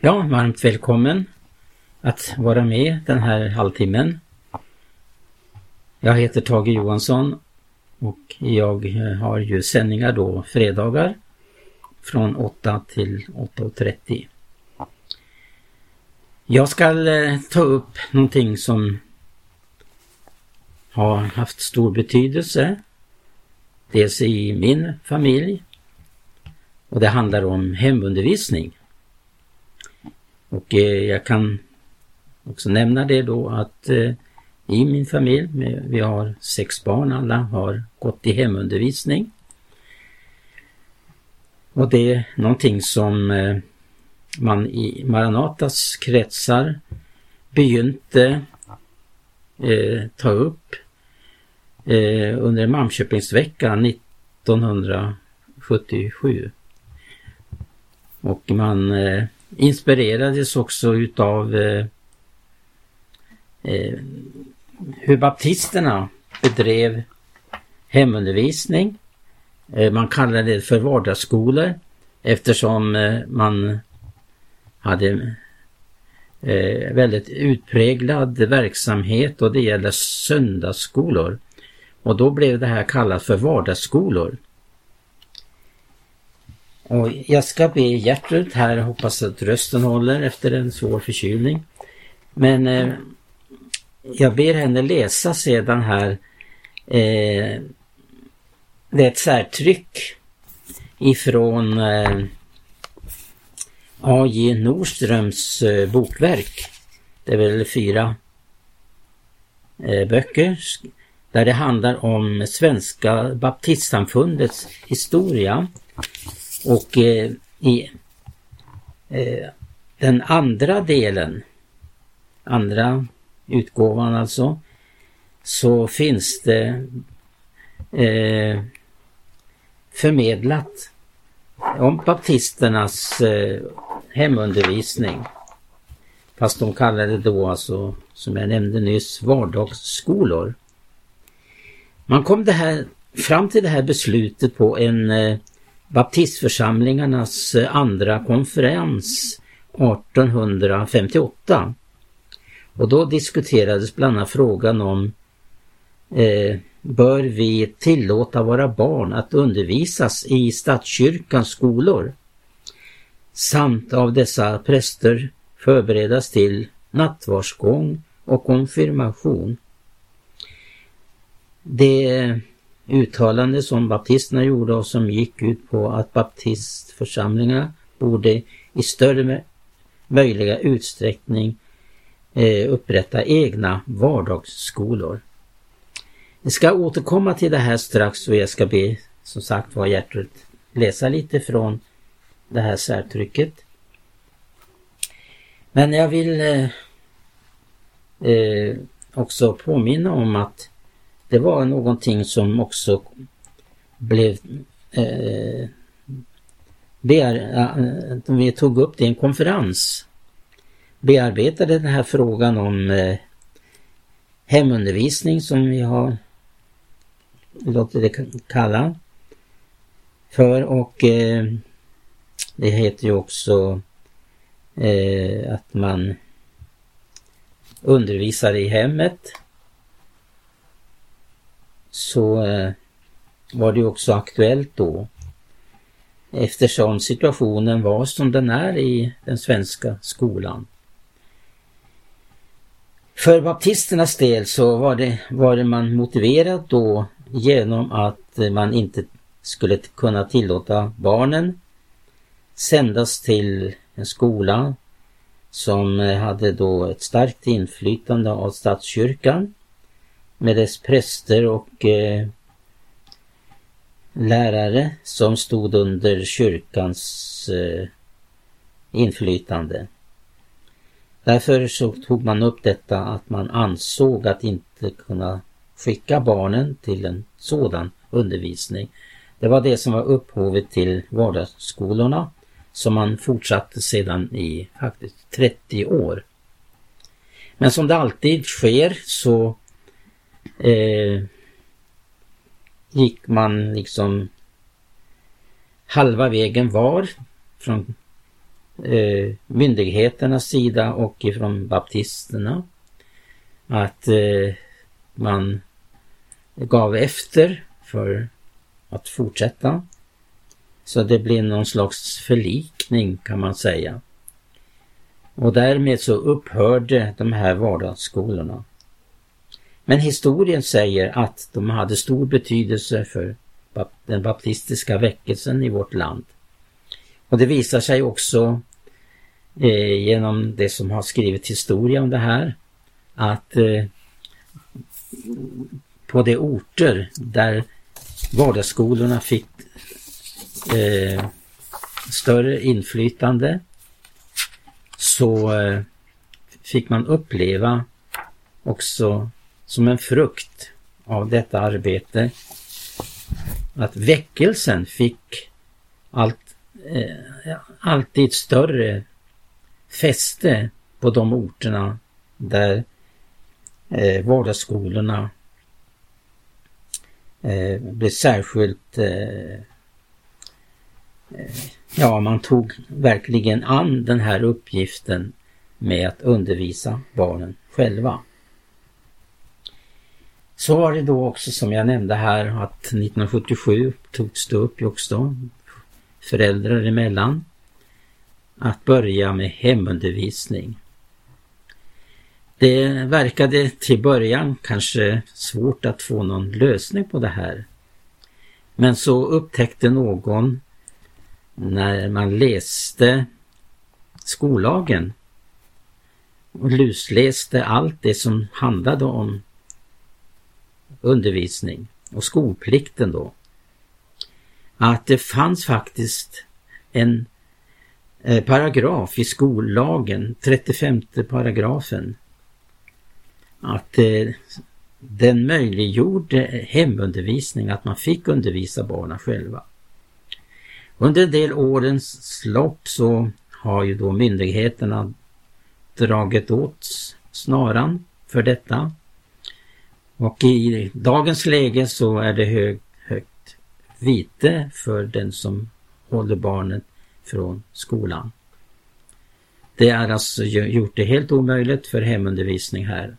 Ja, varmt välkommen att vara med den här halvtimmen. Jag heter Tage Johansson och jag eh, har ju sändningar då fredagar från 8 till 8.30. Jag ska eh, ta upp någonting som har haft stor betydelse. Dels i min familj och det handlar om hemundervisning. Och eh, jag kan också nämna det då att eh, i min familj, vi har sex barn, alla har gått i hemundervisning. Och det är någonting som eh, man i Maranatas kretsar begynte eh, ta upp eh, under Malmköpingsveckan 1977. Och man eh, inspirerades också utav eh, eh, hur baptisterna bedrev hemundervisning. Eh, man kallade det för vardagsskolor eftersom eh, man hade eh, väldigt utpräglad verksamhet och det gäller söndagsskolor. Och då blev det här kallat för vardagsskolor. Och jag ska be Gertrud här, hoppas att rösten håller efter en svår förkylning. Men eh, jag ber henne läsa sedan här eh, det är ett särtryck ifrån eh, A.J. Nordströms eh, bokverk. Det är väl fyra eh, böcker där det handlar om Svenska baptistsamfundets historia och eh, i eh, den andra delen, andra utgåvan alltså, så finns det eh, förmedlat om baptisternas eh, hemundervisning. Fast de kallade det då alltså, som jag nämnde nyss, vardagsskolor. Man kom det här, fram till det här beslutet på en eh, baptistförsamlingarnas eh, andra konferens 1858. Och då diskuterades bland annat frågan om eh, bör vi tillåta våra barn att undervisas i statskyrkans skolor samt av dessa präster förberedas till nattvardsgång och konfirmation. Det uttalande som baptisterna gjorde och som gick ut på att baptistförsamlingarna borde i större möjliga utsträckning eh, upprätta egna vardagsskolor. Jag ska återkomma till det här strax och jag ska be som sagt var Gertrud läsa lite från det här särtrycket. Men jag vill eh, eh också påminna om att det var någonting som också blev eh, bear, eh, vi tog upp det i en konferens bearbetade den här frågan om eh, hemundervisning som vi har låtit det kalla för och eh, det heter ju också eh, att man undervisar i hemmet. Så eh, var det också aktuellt då eftersom situationen var som den är i den svenska skolan. För baptisternas del så var det, var det man motiverad då genom att man inte skulle kunna tillåta barnen sändas till en skola som hade då ett starkt inflytande av statskyrkan med dess präster och eh, lärare som stod under kyrkans eh, inflytande. Därför så tog man upp detta att man ansåg att inte kunna skicka barnen till en sådan undervisning. Det var det som var upphovet till vardagsskolorna som man fortsatte sedan i faktiskt 30 år. Men som det alltid sker så eh, gick man liksom halva vägen var från eh, myndigheternas sida och ifrån baptisterna att eh, man gav efter för att fortsätta. Så det blev någon slags förlikning kan man säga. Och därmed så upphörde de här vardagsskolorna. Men historien säger att de hade stor betydelse för den baptistiska väckelsen i vårt land. Och det visar sig också eh, genom det som har skrivit historia om det här att eh, på de orter där vardagsskolorna fick eh, större inflytande så eh, fick man uppleva också som en frukt av detta arbete att väckelsen fick allt, eh, alltid större fäste på de orterna där eh, vardagsskolorna eh, blev särskilt eh, eh Ja, man tog verkligen an den här uppgiften med att undervisa barnen själva. Så var det då också som jag nämnde här att 1977 togs det upp också föräldrar emellan att börja med hemundervisning. Det verkade till början kanske svårt att få någon lösning på det här. Men så upptäckte någon när man läste skollagen och lusläste allt det som handlade om undervisning och skolplikten då. Att det fanns faktiskt en eh, paragraf i skollagen, 35 paragrafen, att eh, den möjliggjorde hemundervisning, att man fick undervisa barnen själva. Under en del årens lopp så har ju då myndigheterna dragit åt snaran för detta. Och i dagens läge så är det hög, högt vite för den som håller barnet från skolan. Det är alltså gjort det helt omöjligt för hemundervisning här.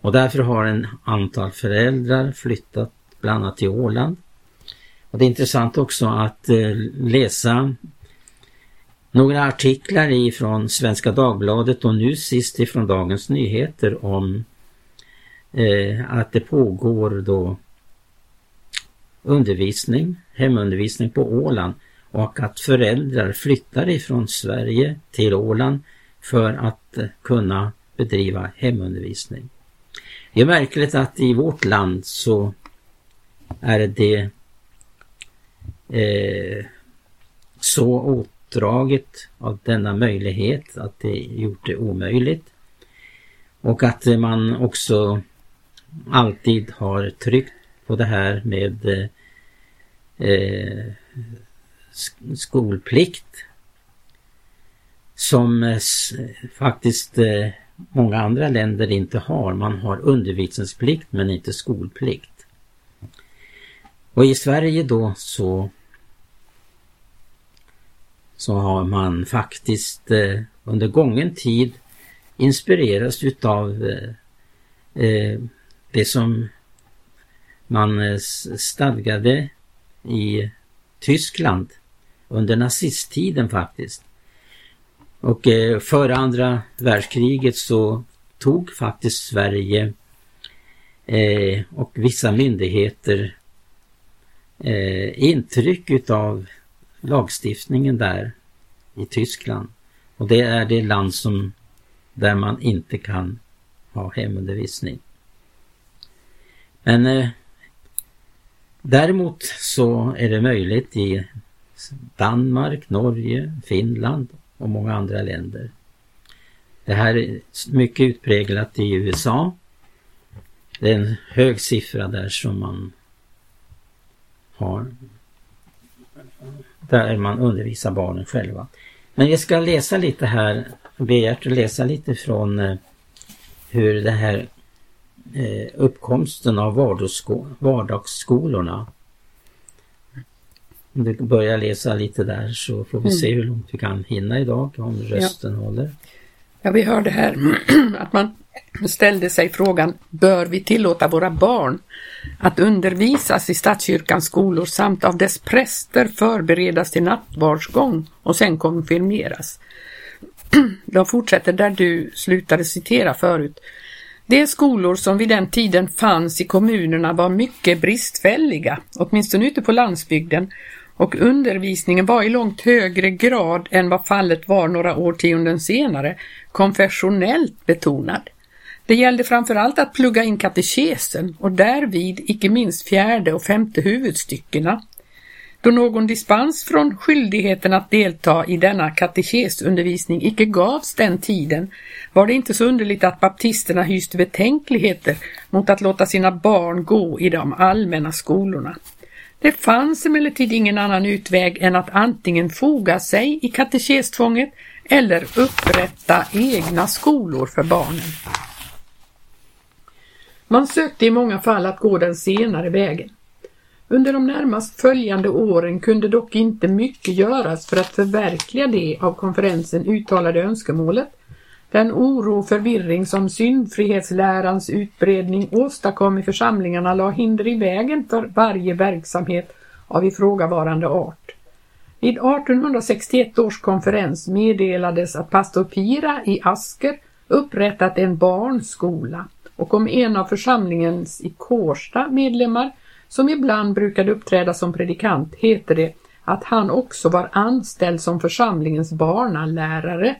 Och därför har en antal föräldrar flyttat bland annat till Åland. Och Det är intressant också att eh, läsa några artiklar ifrån Svenska Dagbladet och nu sist ifrån Dagens Nyheter om eh, att det pågår då undervisning, hemundervisning på Åland och att föräldrar flyttar ifrån Sverige till Åland för att eh, kunna bedriva hemundervisning. Det är märkligt att i vårt land så är det eh, så åtdraget av denna möjlighet att det gjort det omöjligt. Och att man också alltid har tryckt på det här med eh, skolplikt som eh, faktiskt eh, många andra länder inte har. Man har undervisningsplikt men inte skolplikt. Och i Sverige då så så har man faktiskt eh, under gången tid inspirerats utav eh, eh det som man eh, stadgade i Tyskland under nazisttiden faktiskt. Och eh, före andra världskriget så tog faktiskt Sverige eh, och vissa myndigheter intryck utav lagstiftningen där i Tyskland. Och det är det land som där man inte kan ha hemundervisning. Men eh, däremot så är det möjligt i Danmark, Norge, Finland och många andra länder. Det här är mycket utpräglat i USA. Det är en hög siffra där som man har där man undervisar barnen själva. Men jag ska läsa lite här, be att läsa lite från eh, hur det här uppkomsten av vardagsskolorna om du börjar läsa lite där så får vi mm. se hur långt vi kan hinna idag om rösten ja. håller. Ja, vi hörde här att man ställde sig frågan, bör vi tillåta våra barn att undervisas i statskyrkans skolor samt av dess präster förberedas till nattvardsgång och sen konfirmeras? De fortsätter där du slutade citera förut. De skolor som vid den tiden fanns i kommunerna var mycket bristfälliga, åtminstone ute på landsbygden, och undervisningen var i långt högre grad än vad fallet var några årtionden senare konfessionellt betonad. Det gällde framförallt att plugga in katekesen och därvid icke minst fjärde och femte huvudstyckena. Då någon dispens från skyldigheten att delta i denna katekesundervisning icke gavs den tiden var det inte så underligt att baptisterna hyste betänkligheter mot att låta sina barn gå i de allmänna skolorna. Det fanns emellertid ingen annan utväg än att antingen foga sig i katekestvånget eller upprätta egna skolor för barnen. Man sökte i många fall att gå den senare vägen. Under de närmast följande åren kunde dock inte mycket göras för att förverkliga det av konferensen uttalade önskemålet. Den oro och förvirring som syndfrihetslärans utbredning åstadkom i församlingarna la hinder i vägen för varje verksamhet av ifrågavarande art. Vid 1861 års konferens meddelades att pastor Pira i Asker upprättat en barnskola och om en av församlingens i Kårsta medlemmar som ibland brukade uppträda som predikant heter det att han också var anställd som församlingens barnalärare.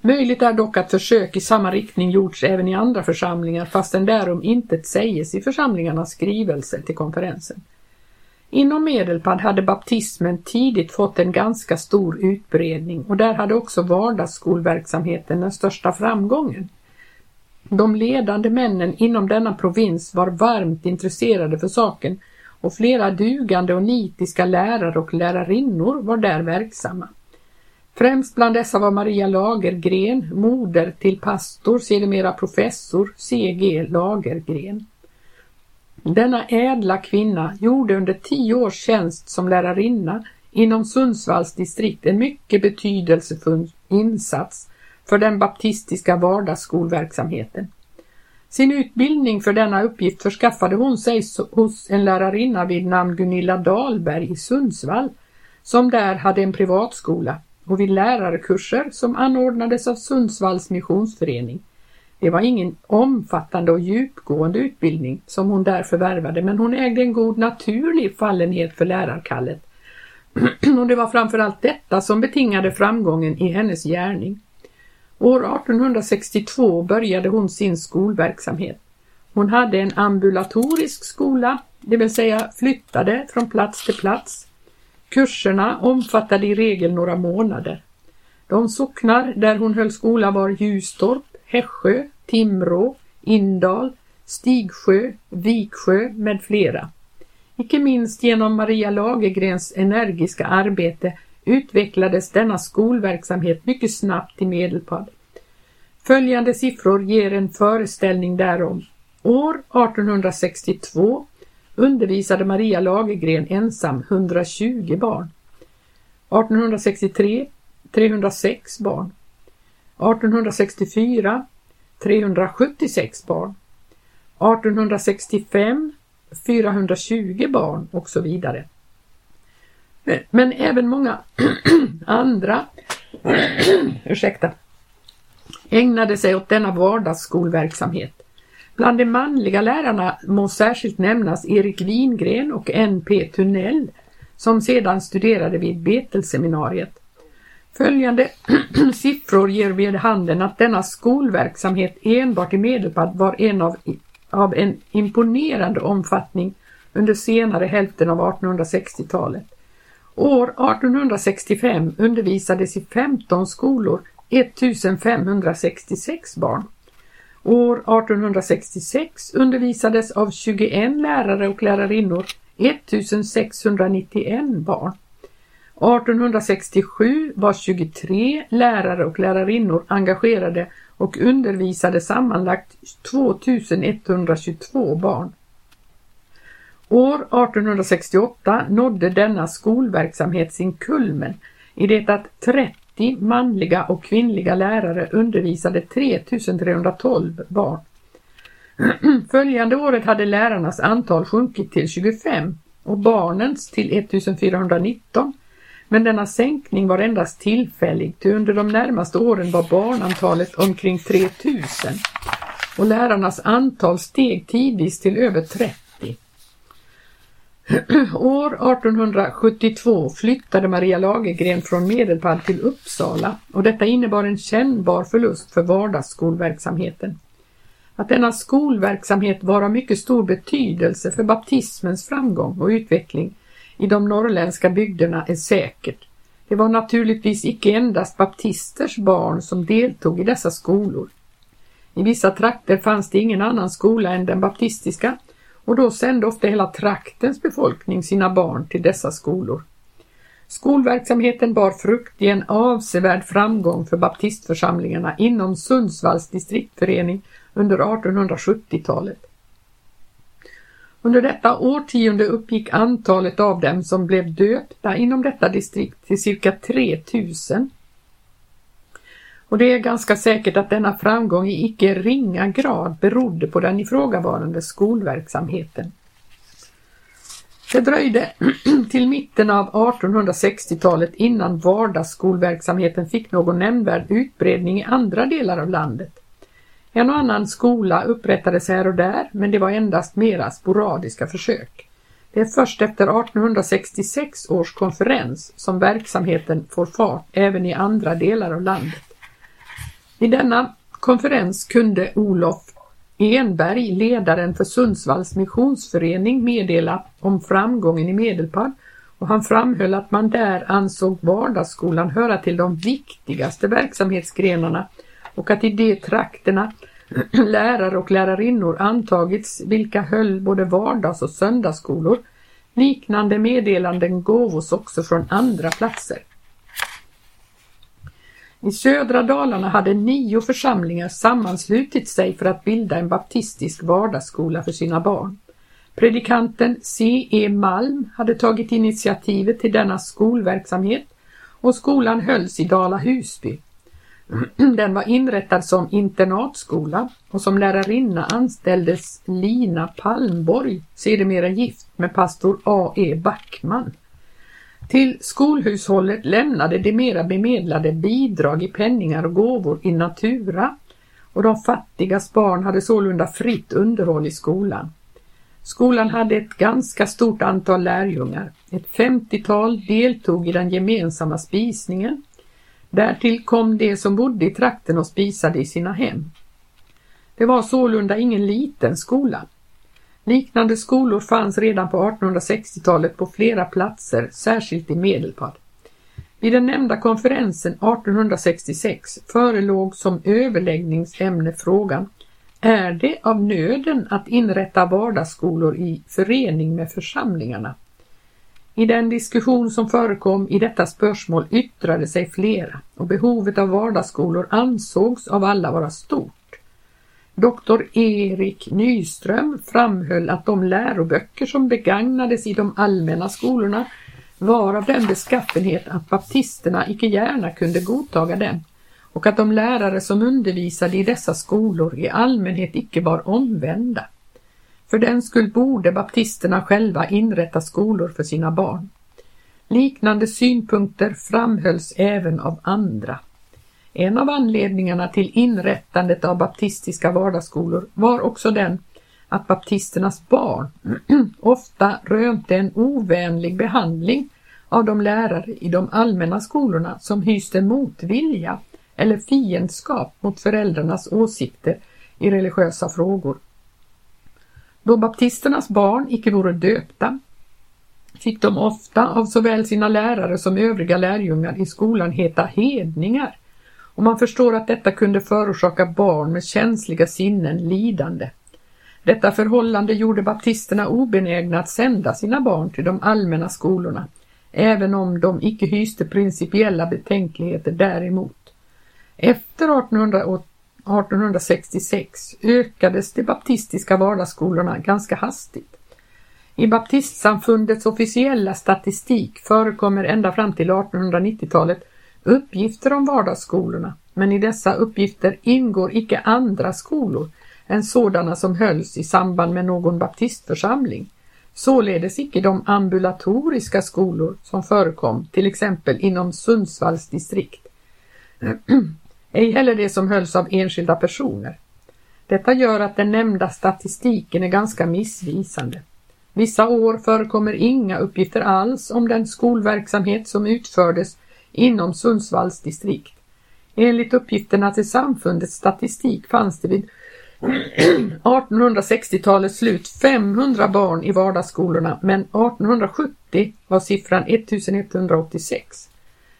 Möjligt är dock att försök i samma riktning gjorts även i andra församlingar fastän därom intet säges i församlingarnas skrivelse till konferensen. Inom Medelpad hade baptismen tidigt fått en ganska stor utbredning och där hade också vardagsskolverksamheten den största framgången. De ledande männen inom denna provins var varmt intresserade för saken och flera dugande och nitiska lärare och lärarinnor var där verksamma. Främst bland dessa var Maria Lagergren, moder till pastor, sedermera professor C.G. Lagergren. Denna ädla kvinna gjorde under tio års tjänst som lärarinna inom Sundsvalls distrikt en mycket betydelsefull insats för den baptistiska vardagsskolverksamheten. Sin utbildning för denna uppgift förskaffade hon sig hos en lärarinna vid namn Gunilla Dahlberg i Sundsvall, som där hade en privatskola och vid lärarkurser som anordnades av Sundsvalls missionsförening. Det var ingen omfattande och djupgående utbildning som hon där förvärvade men hon ägde en god naturlig fallenhet för lärarkallet. och det var framförallt detta som betingade framgången i hennes gärning. År 1862 började hon sin skolverksamhet. Hon hade en ambulatorisk skola, det vill säga flyttade från plats till plats. Kurserna omfattade i regel några månader. De socknar där hon höll skola var Ljustorp, Hässjö, Timrå, Indal, Stigsjö, Viksjö med flera. Icke minst genom Maria Lagergrens energiska arbete utvecklades denna skolverksamhet mycket snabbt i Medelpad. Följande siffror ger en föreställning därom. År 1862 undervisade Maria Lagergren ensam 120 barn. 1863 306 barn. 1864 376 barn. 1865 420 barn och så vidare. Men även många andra ursäkta, ägnade sig åt denna vardagsskolverksamhet. Bland de manliga lärarna må särskilt nämnas Erik Wingren och N.P. Tunnell som sedan studerade vid Betelseminariet. Följande siffror ger vid handen att denna skolverksamhet enbart i Medelpad var en av, av en imponerande omfattning under senare hälften av 1860-talet. År 1865 undervisades i 15 skolor 1566 barn. År 1866 undervisades av 21 lärare och lärarinnor 1691 barn. 1867 var 23 lärare och lärarinnor engagerade och undervisade sammanlagt 2122 barn. År 1868 nådde denna skolverksamhet sin kulmen i det att 30 manliga och kvinnliga lärare undervisade 3312 barn. Följande året hade lärarnas antal sjunkit till 25 och barnens till 1419 men denna sänkning var endast tillfällig, ty under de närmaste åren var barnantalet omkring 3000 och lärarnas antal steg tidvis till över 30. År 1872 flyttade Maria Lagergren från Medelpad till Uppsala och detta innebar en kännbar förlust för vardagsskolverksamheten. Att denna skolverksamhet var av mycket stor betydelse för baptismens framgång och utveckling i de norrländska bygderna är säkert. Det var naturligtvis icke endast baptisters barn som deltog i dessa skolor. I vissa trakter fanns det ingen annan skola än den baptistiska och då sände ofta hela traktens befolkning sina barn till dessa skolor. Skolverksamheten bar frukt i en avsevärd framgång för baptistförsamlingarna inom Sundsvalls distriktförening under 1870-talet. Under detta årtionde uppgick antalet av dem som blev döpta inom detta distrikt till cirka 3000. Och det är ganska säkert att denna framgång i icke ringa grad berodde på den ifrågavarande skolverksamheten. Det dröjde till mitten av 1860-talet innan vardagsskolverksamheten fick någon nämnvärd utbredning i andra delar av landet. En och annan skola upprättades här och där, men det var endast mera sporadiska försök. Det är först efter 1866 års konferens som verksamheten får fart även i andra delar av landet. I denna konferens kunde Olof Enberg, ledaren för Sundsvalls missionsförening, meddela om framgången i Medelpad och han framhöll att man där ansåg vardagsskolan höra till de viktigaste verksamhetsgrenarna och att i de trakterna lärare och lärarinnor antagits vilka höll både vardags och söndagsskolor. Liknande meddelanden gåvos också från andra platser. I södra Dalarna hade nio församlingar sammanslutit sig för att bilda en baptistisk vardagsskola för sina barn. Predikanten C. E. Malm hade tagit initiativet till denna skolverksamhet och skolan hölls i Dala Husby. Den var inrättad som internatskola och som lärarinna anställdes Lina Palmborg, sedermera gift med pastor A. E. Backman. Till skolhushållet lämnade de mera bemedlade bidrag i penningar och gåvor i natura och de fattigas barn hade sålunda fritt underhåll i skolan. Skolan hade ett ganska stort antal lärjungar. Ett femtiotal deltog i den gemensamma spisningen Därtill kom de som bodde i trakten och spisade i sina hem. Det var sålunda ingen liten skola. Liknande skolor fanns redan på 1860-talet på flera platser, särskilt i Medelpad. Vid den nämnda konferensen 1866 förelåg som överläggningsämne frågan Är det av nöden att inrätta vardagsskolor i förening med församlingarna? I den diskussion som förekom i detta spörsmål yttrade sig flera och behovet av vardagsskolor ansågs av alla vara stort. Doktor Erik Nyström framhöll att de läroböcker som begagnades i de allmänna skolorna var av den beskaffenhet att baptisterna icke gärna kunde godtaga dem och att de lärare som undervisade i dessa skolor i allmänhet icke var omvända. För den skull borde baptisterna själva inrätta skolor för sina barn. Liknande synpunkter framhölls även av andra. En av anledningarna till inrättandet av baptistiska vardagsskolor var också den att baptisternas barn ofta rönte en ovänlig behandling av de lärare i de allmänna skolorna som hyste motvilja eller fiendskap mot föräldrarnas åsikter i religiösa frågor. Då baptisternas barn icke vore döpta fick de ofta av såväl sina lärare som övriga lärjungar i skolan heta hedningar och man förstår att detta kunde förorsaka barn med känsliga sinnen lidande. Detta förhållande gjorde baptisterna obenägna att sända sina barn till de allmänna skolorna, även om de icke hyste principiella betänkligheter däremot. Efter 1866 ökades de baptistiska vardagsskolorna ganska hastigt. I baptistsamfundets officiella statistik förekommer ända fram till 1890-talet uppgifter om vardagsskolorna, men i dessa uppgifter ingår icke andra skolor än sådana som hölls i samband med någon baptistförsamling. Således icke de ambulatoriska skolor som förekom till exempel inom Sundsvalls distrikt. Ej heller det som hölls av enskilda personer. Detta gör att den nämnda statistiken är ganska missvisande. Vissa år förekommer inga uppgifter alls om den skolverksamhet som utfördes inom Sundsvalls distrikt. Enligt uppgifterna till samfundets statistik fanns det vid 1860-talets slut 500 barn i vardagsskolorna men 1870 var siffran 1186.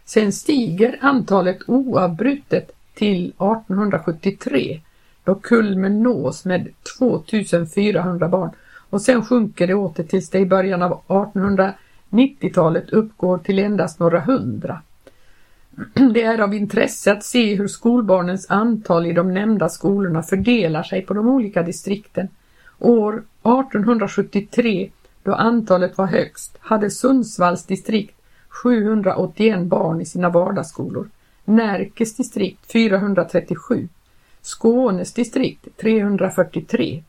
Sen stiger antalet oavbrutet till 1873 då kulmen nås med 2400 barn och sen sjunker det åter tills det i början av 1890-talet uppgår till endast några hundra. Det är av intresse att se hur skolbarnens antal i de nämnda skolorna fördelar sig på de olika distrikten. År 1873, då antalet var högst, hade Sundsvalls distrikt 781 barn i sina vardagsskolor, Närkes distrikt 437, Skånes distrikt 343,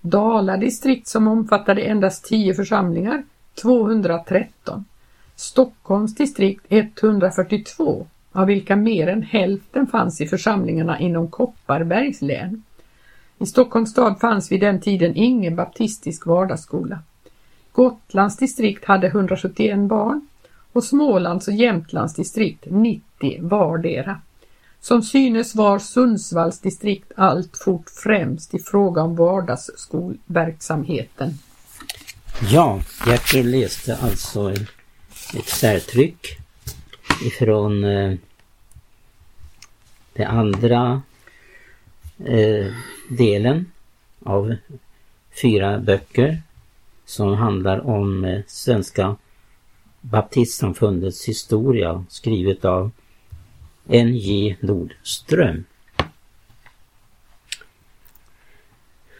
Dala distrikt som omfattade endast 10 församlingar 213, Stockholms distrikt 142, av vilka mer än hälften fanns i församlingarna inom Kopparbergs län. I Stockholms stad fanns vid den tiden ingen baptistisk vardagsskola. Gotlands distrikt hade 171 barn och Smålands och Jämtlands distrikt 90 vardera. Som synes var Sundsvalls distrikt alltfort främst i fråga om vardagsskolverksamheten. Ja, Gertrud läste alltså ett särtryck ifrån eh, den andra eh, delen av fyra böcker som handlar om eh, Svenska baptistsamfundets historia skrivet av N.J. Nordström.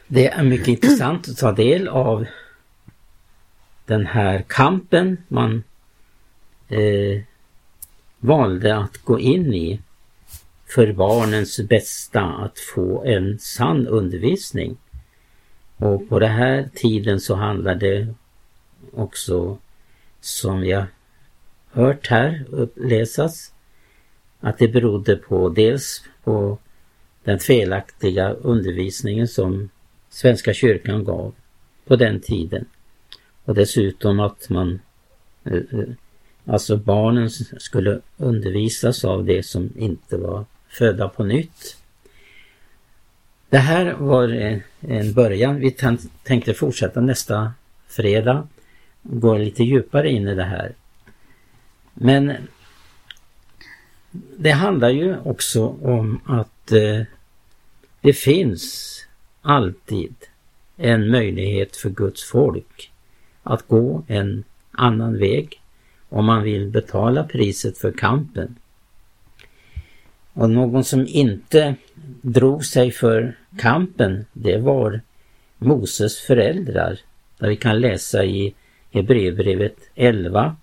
Det är mycket intressant att ta del av den här kampen man eh, valde att gå in i för barnens bästa att få en sann undervisning. Och på den här tiden så handlade det också, som jag hört här uppläsas, att det berodde på dels på den felaktiga undervisningen som Svenska kyrkan gav på den tiden. Och dessutom att man eh, eh, Alltså barnen skulle undervisas av det som inte var födda på nytt. Det här var en början. Vi tänkte fortsätta nästa fredag. Gå lite djupare in i det här. Men det handlar ju också om att eh, det finns alltid en möjlighet för Guds folk att gå en annan väg om man vill betala priset för kampen. Och någon som inte drog sig för kampen, det var Moses föräldrar. Där vi kan läsa i Hebreerbrevet 11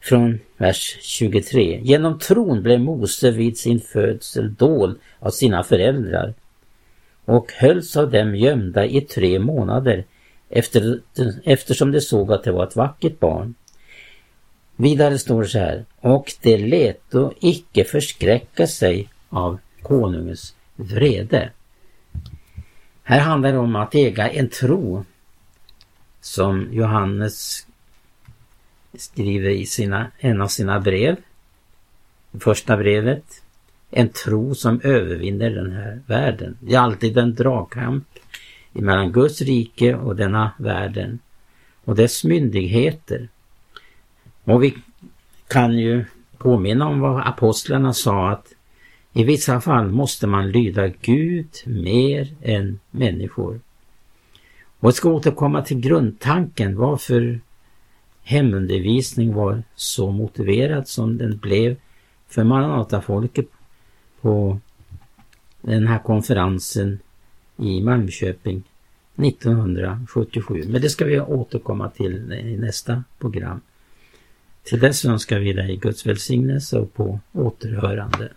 från vers 23. Genom tron blev Mose vid sin födsel dold av sina föräldrar och hölls av dem gömda i tre månader efter, eftersom de såg att det var ett vackert barn. Vidare står det så här, och det lät då icke förskräcka sig av konungens vrede. Här handlar det om att äga en tro som Johannes skriver i sina, en av sina brev, första brevet. En tro som övervinner den här världen. Det är alltid en dragkamp mellan Guds rike och denna världen och dess myndigheter. Och vi kan ju påminna om vad apostlarna sa att i vissa fall måste man lyda Gud mer än människor. Och jag ska återkomma till grundtanken varför hemundervisning var så motiverad som den blev för Maranatafolket på den här konferensen i Malmköping 1977. Men det ska vi återkomma till i nästa program. Till dess önskar vi dig Guds välsignelse och på återhörande.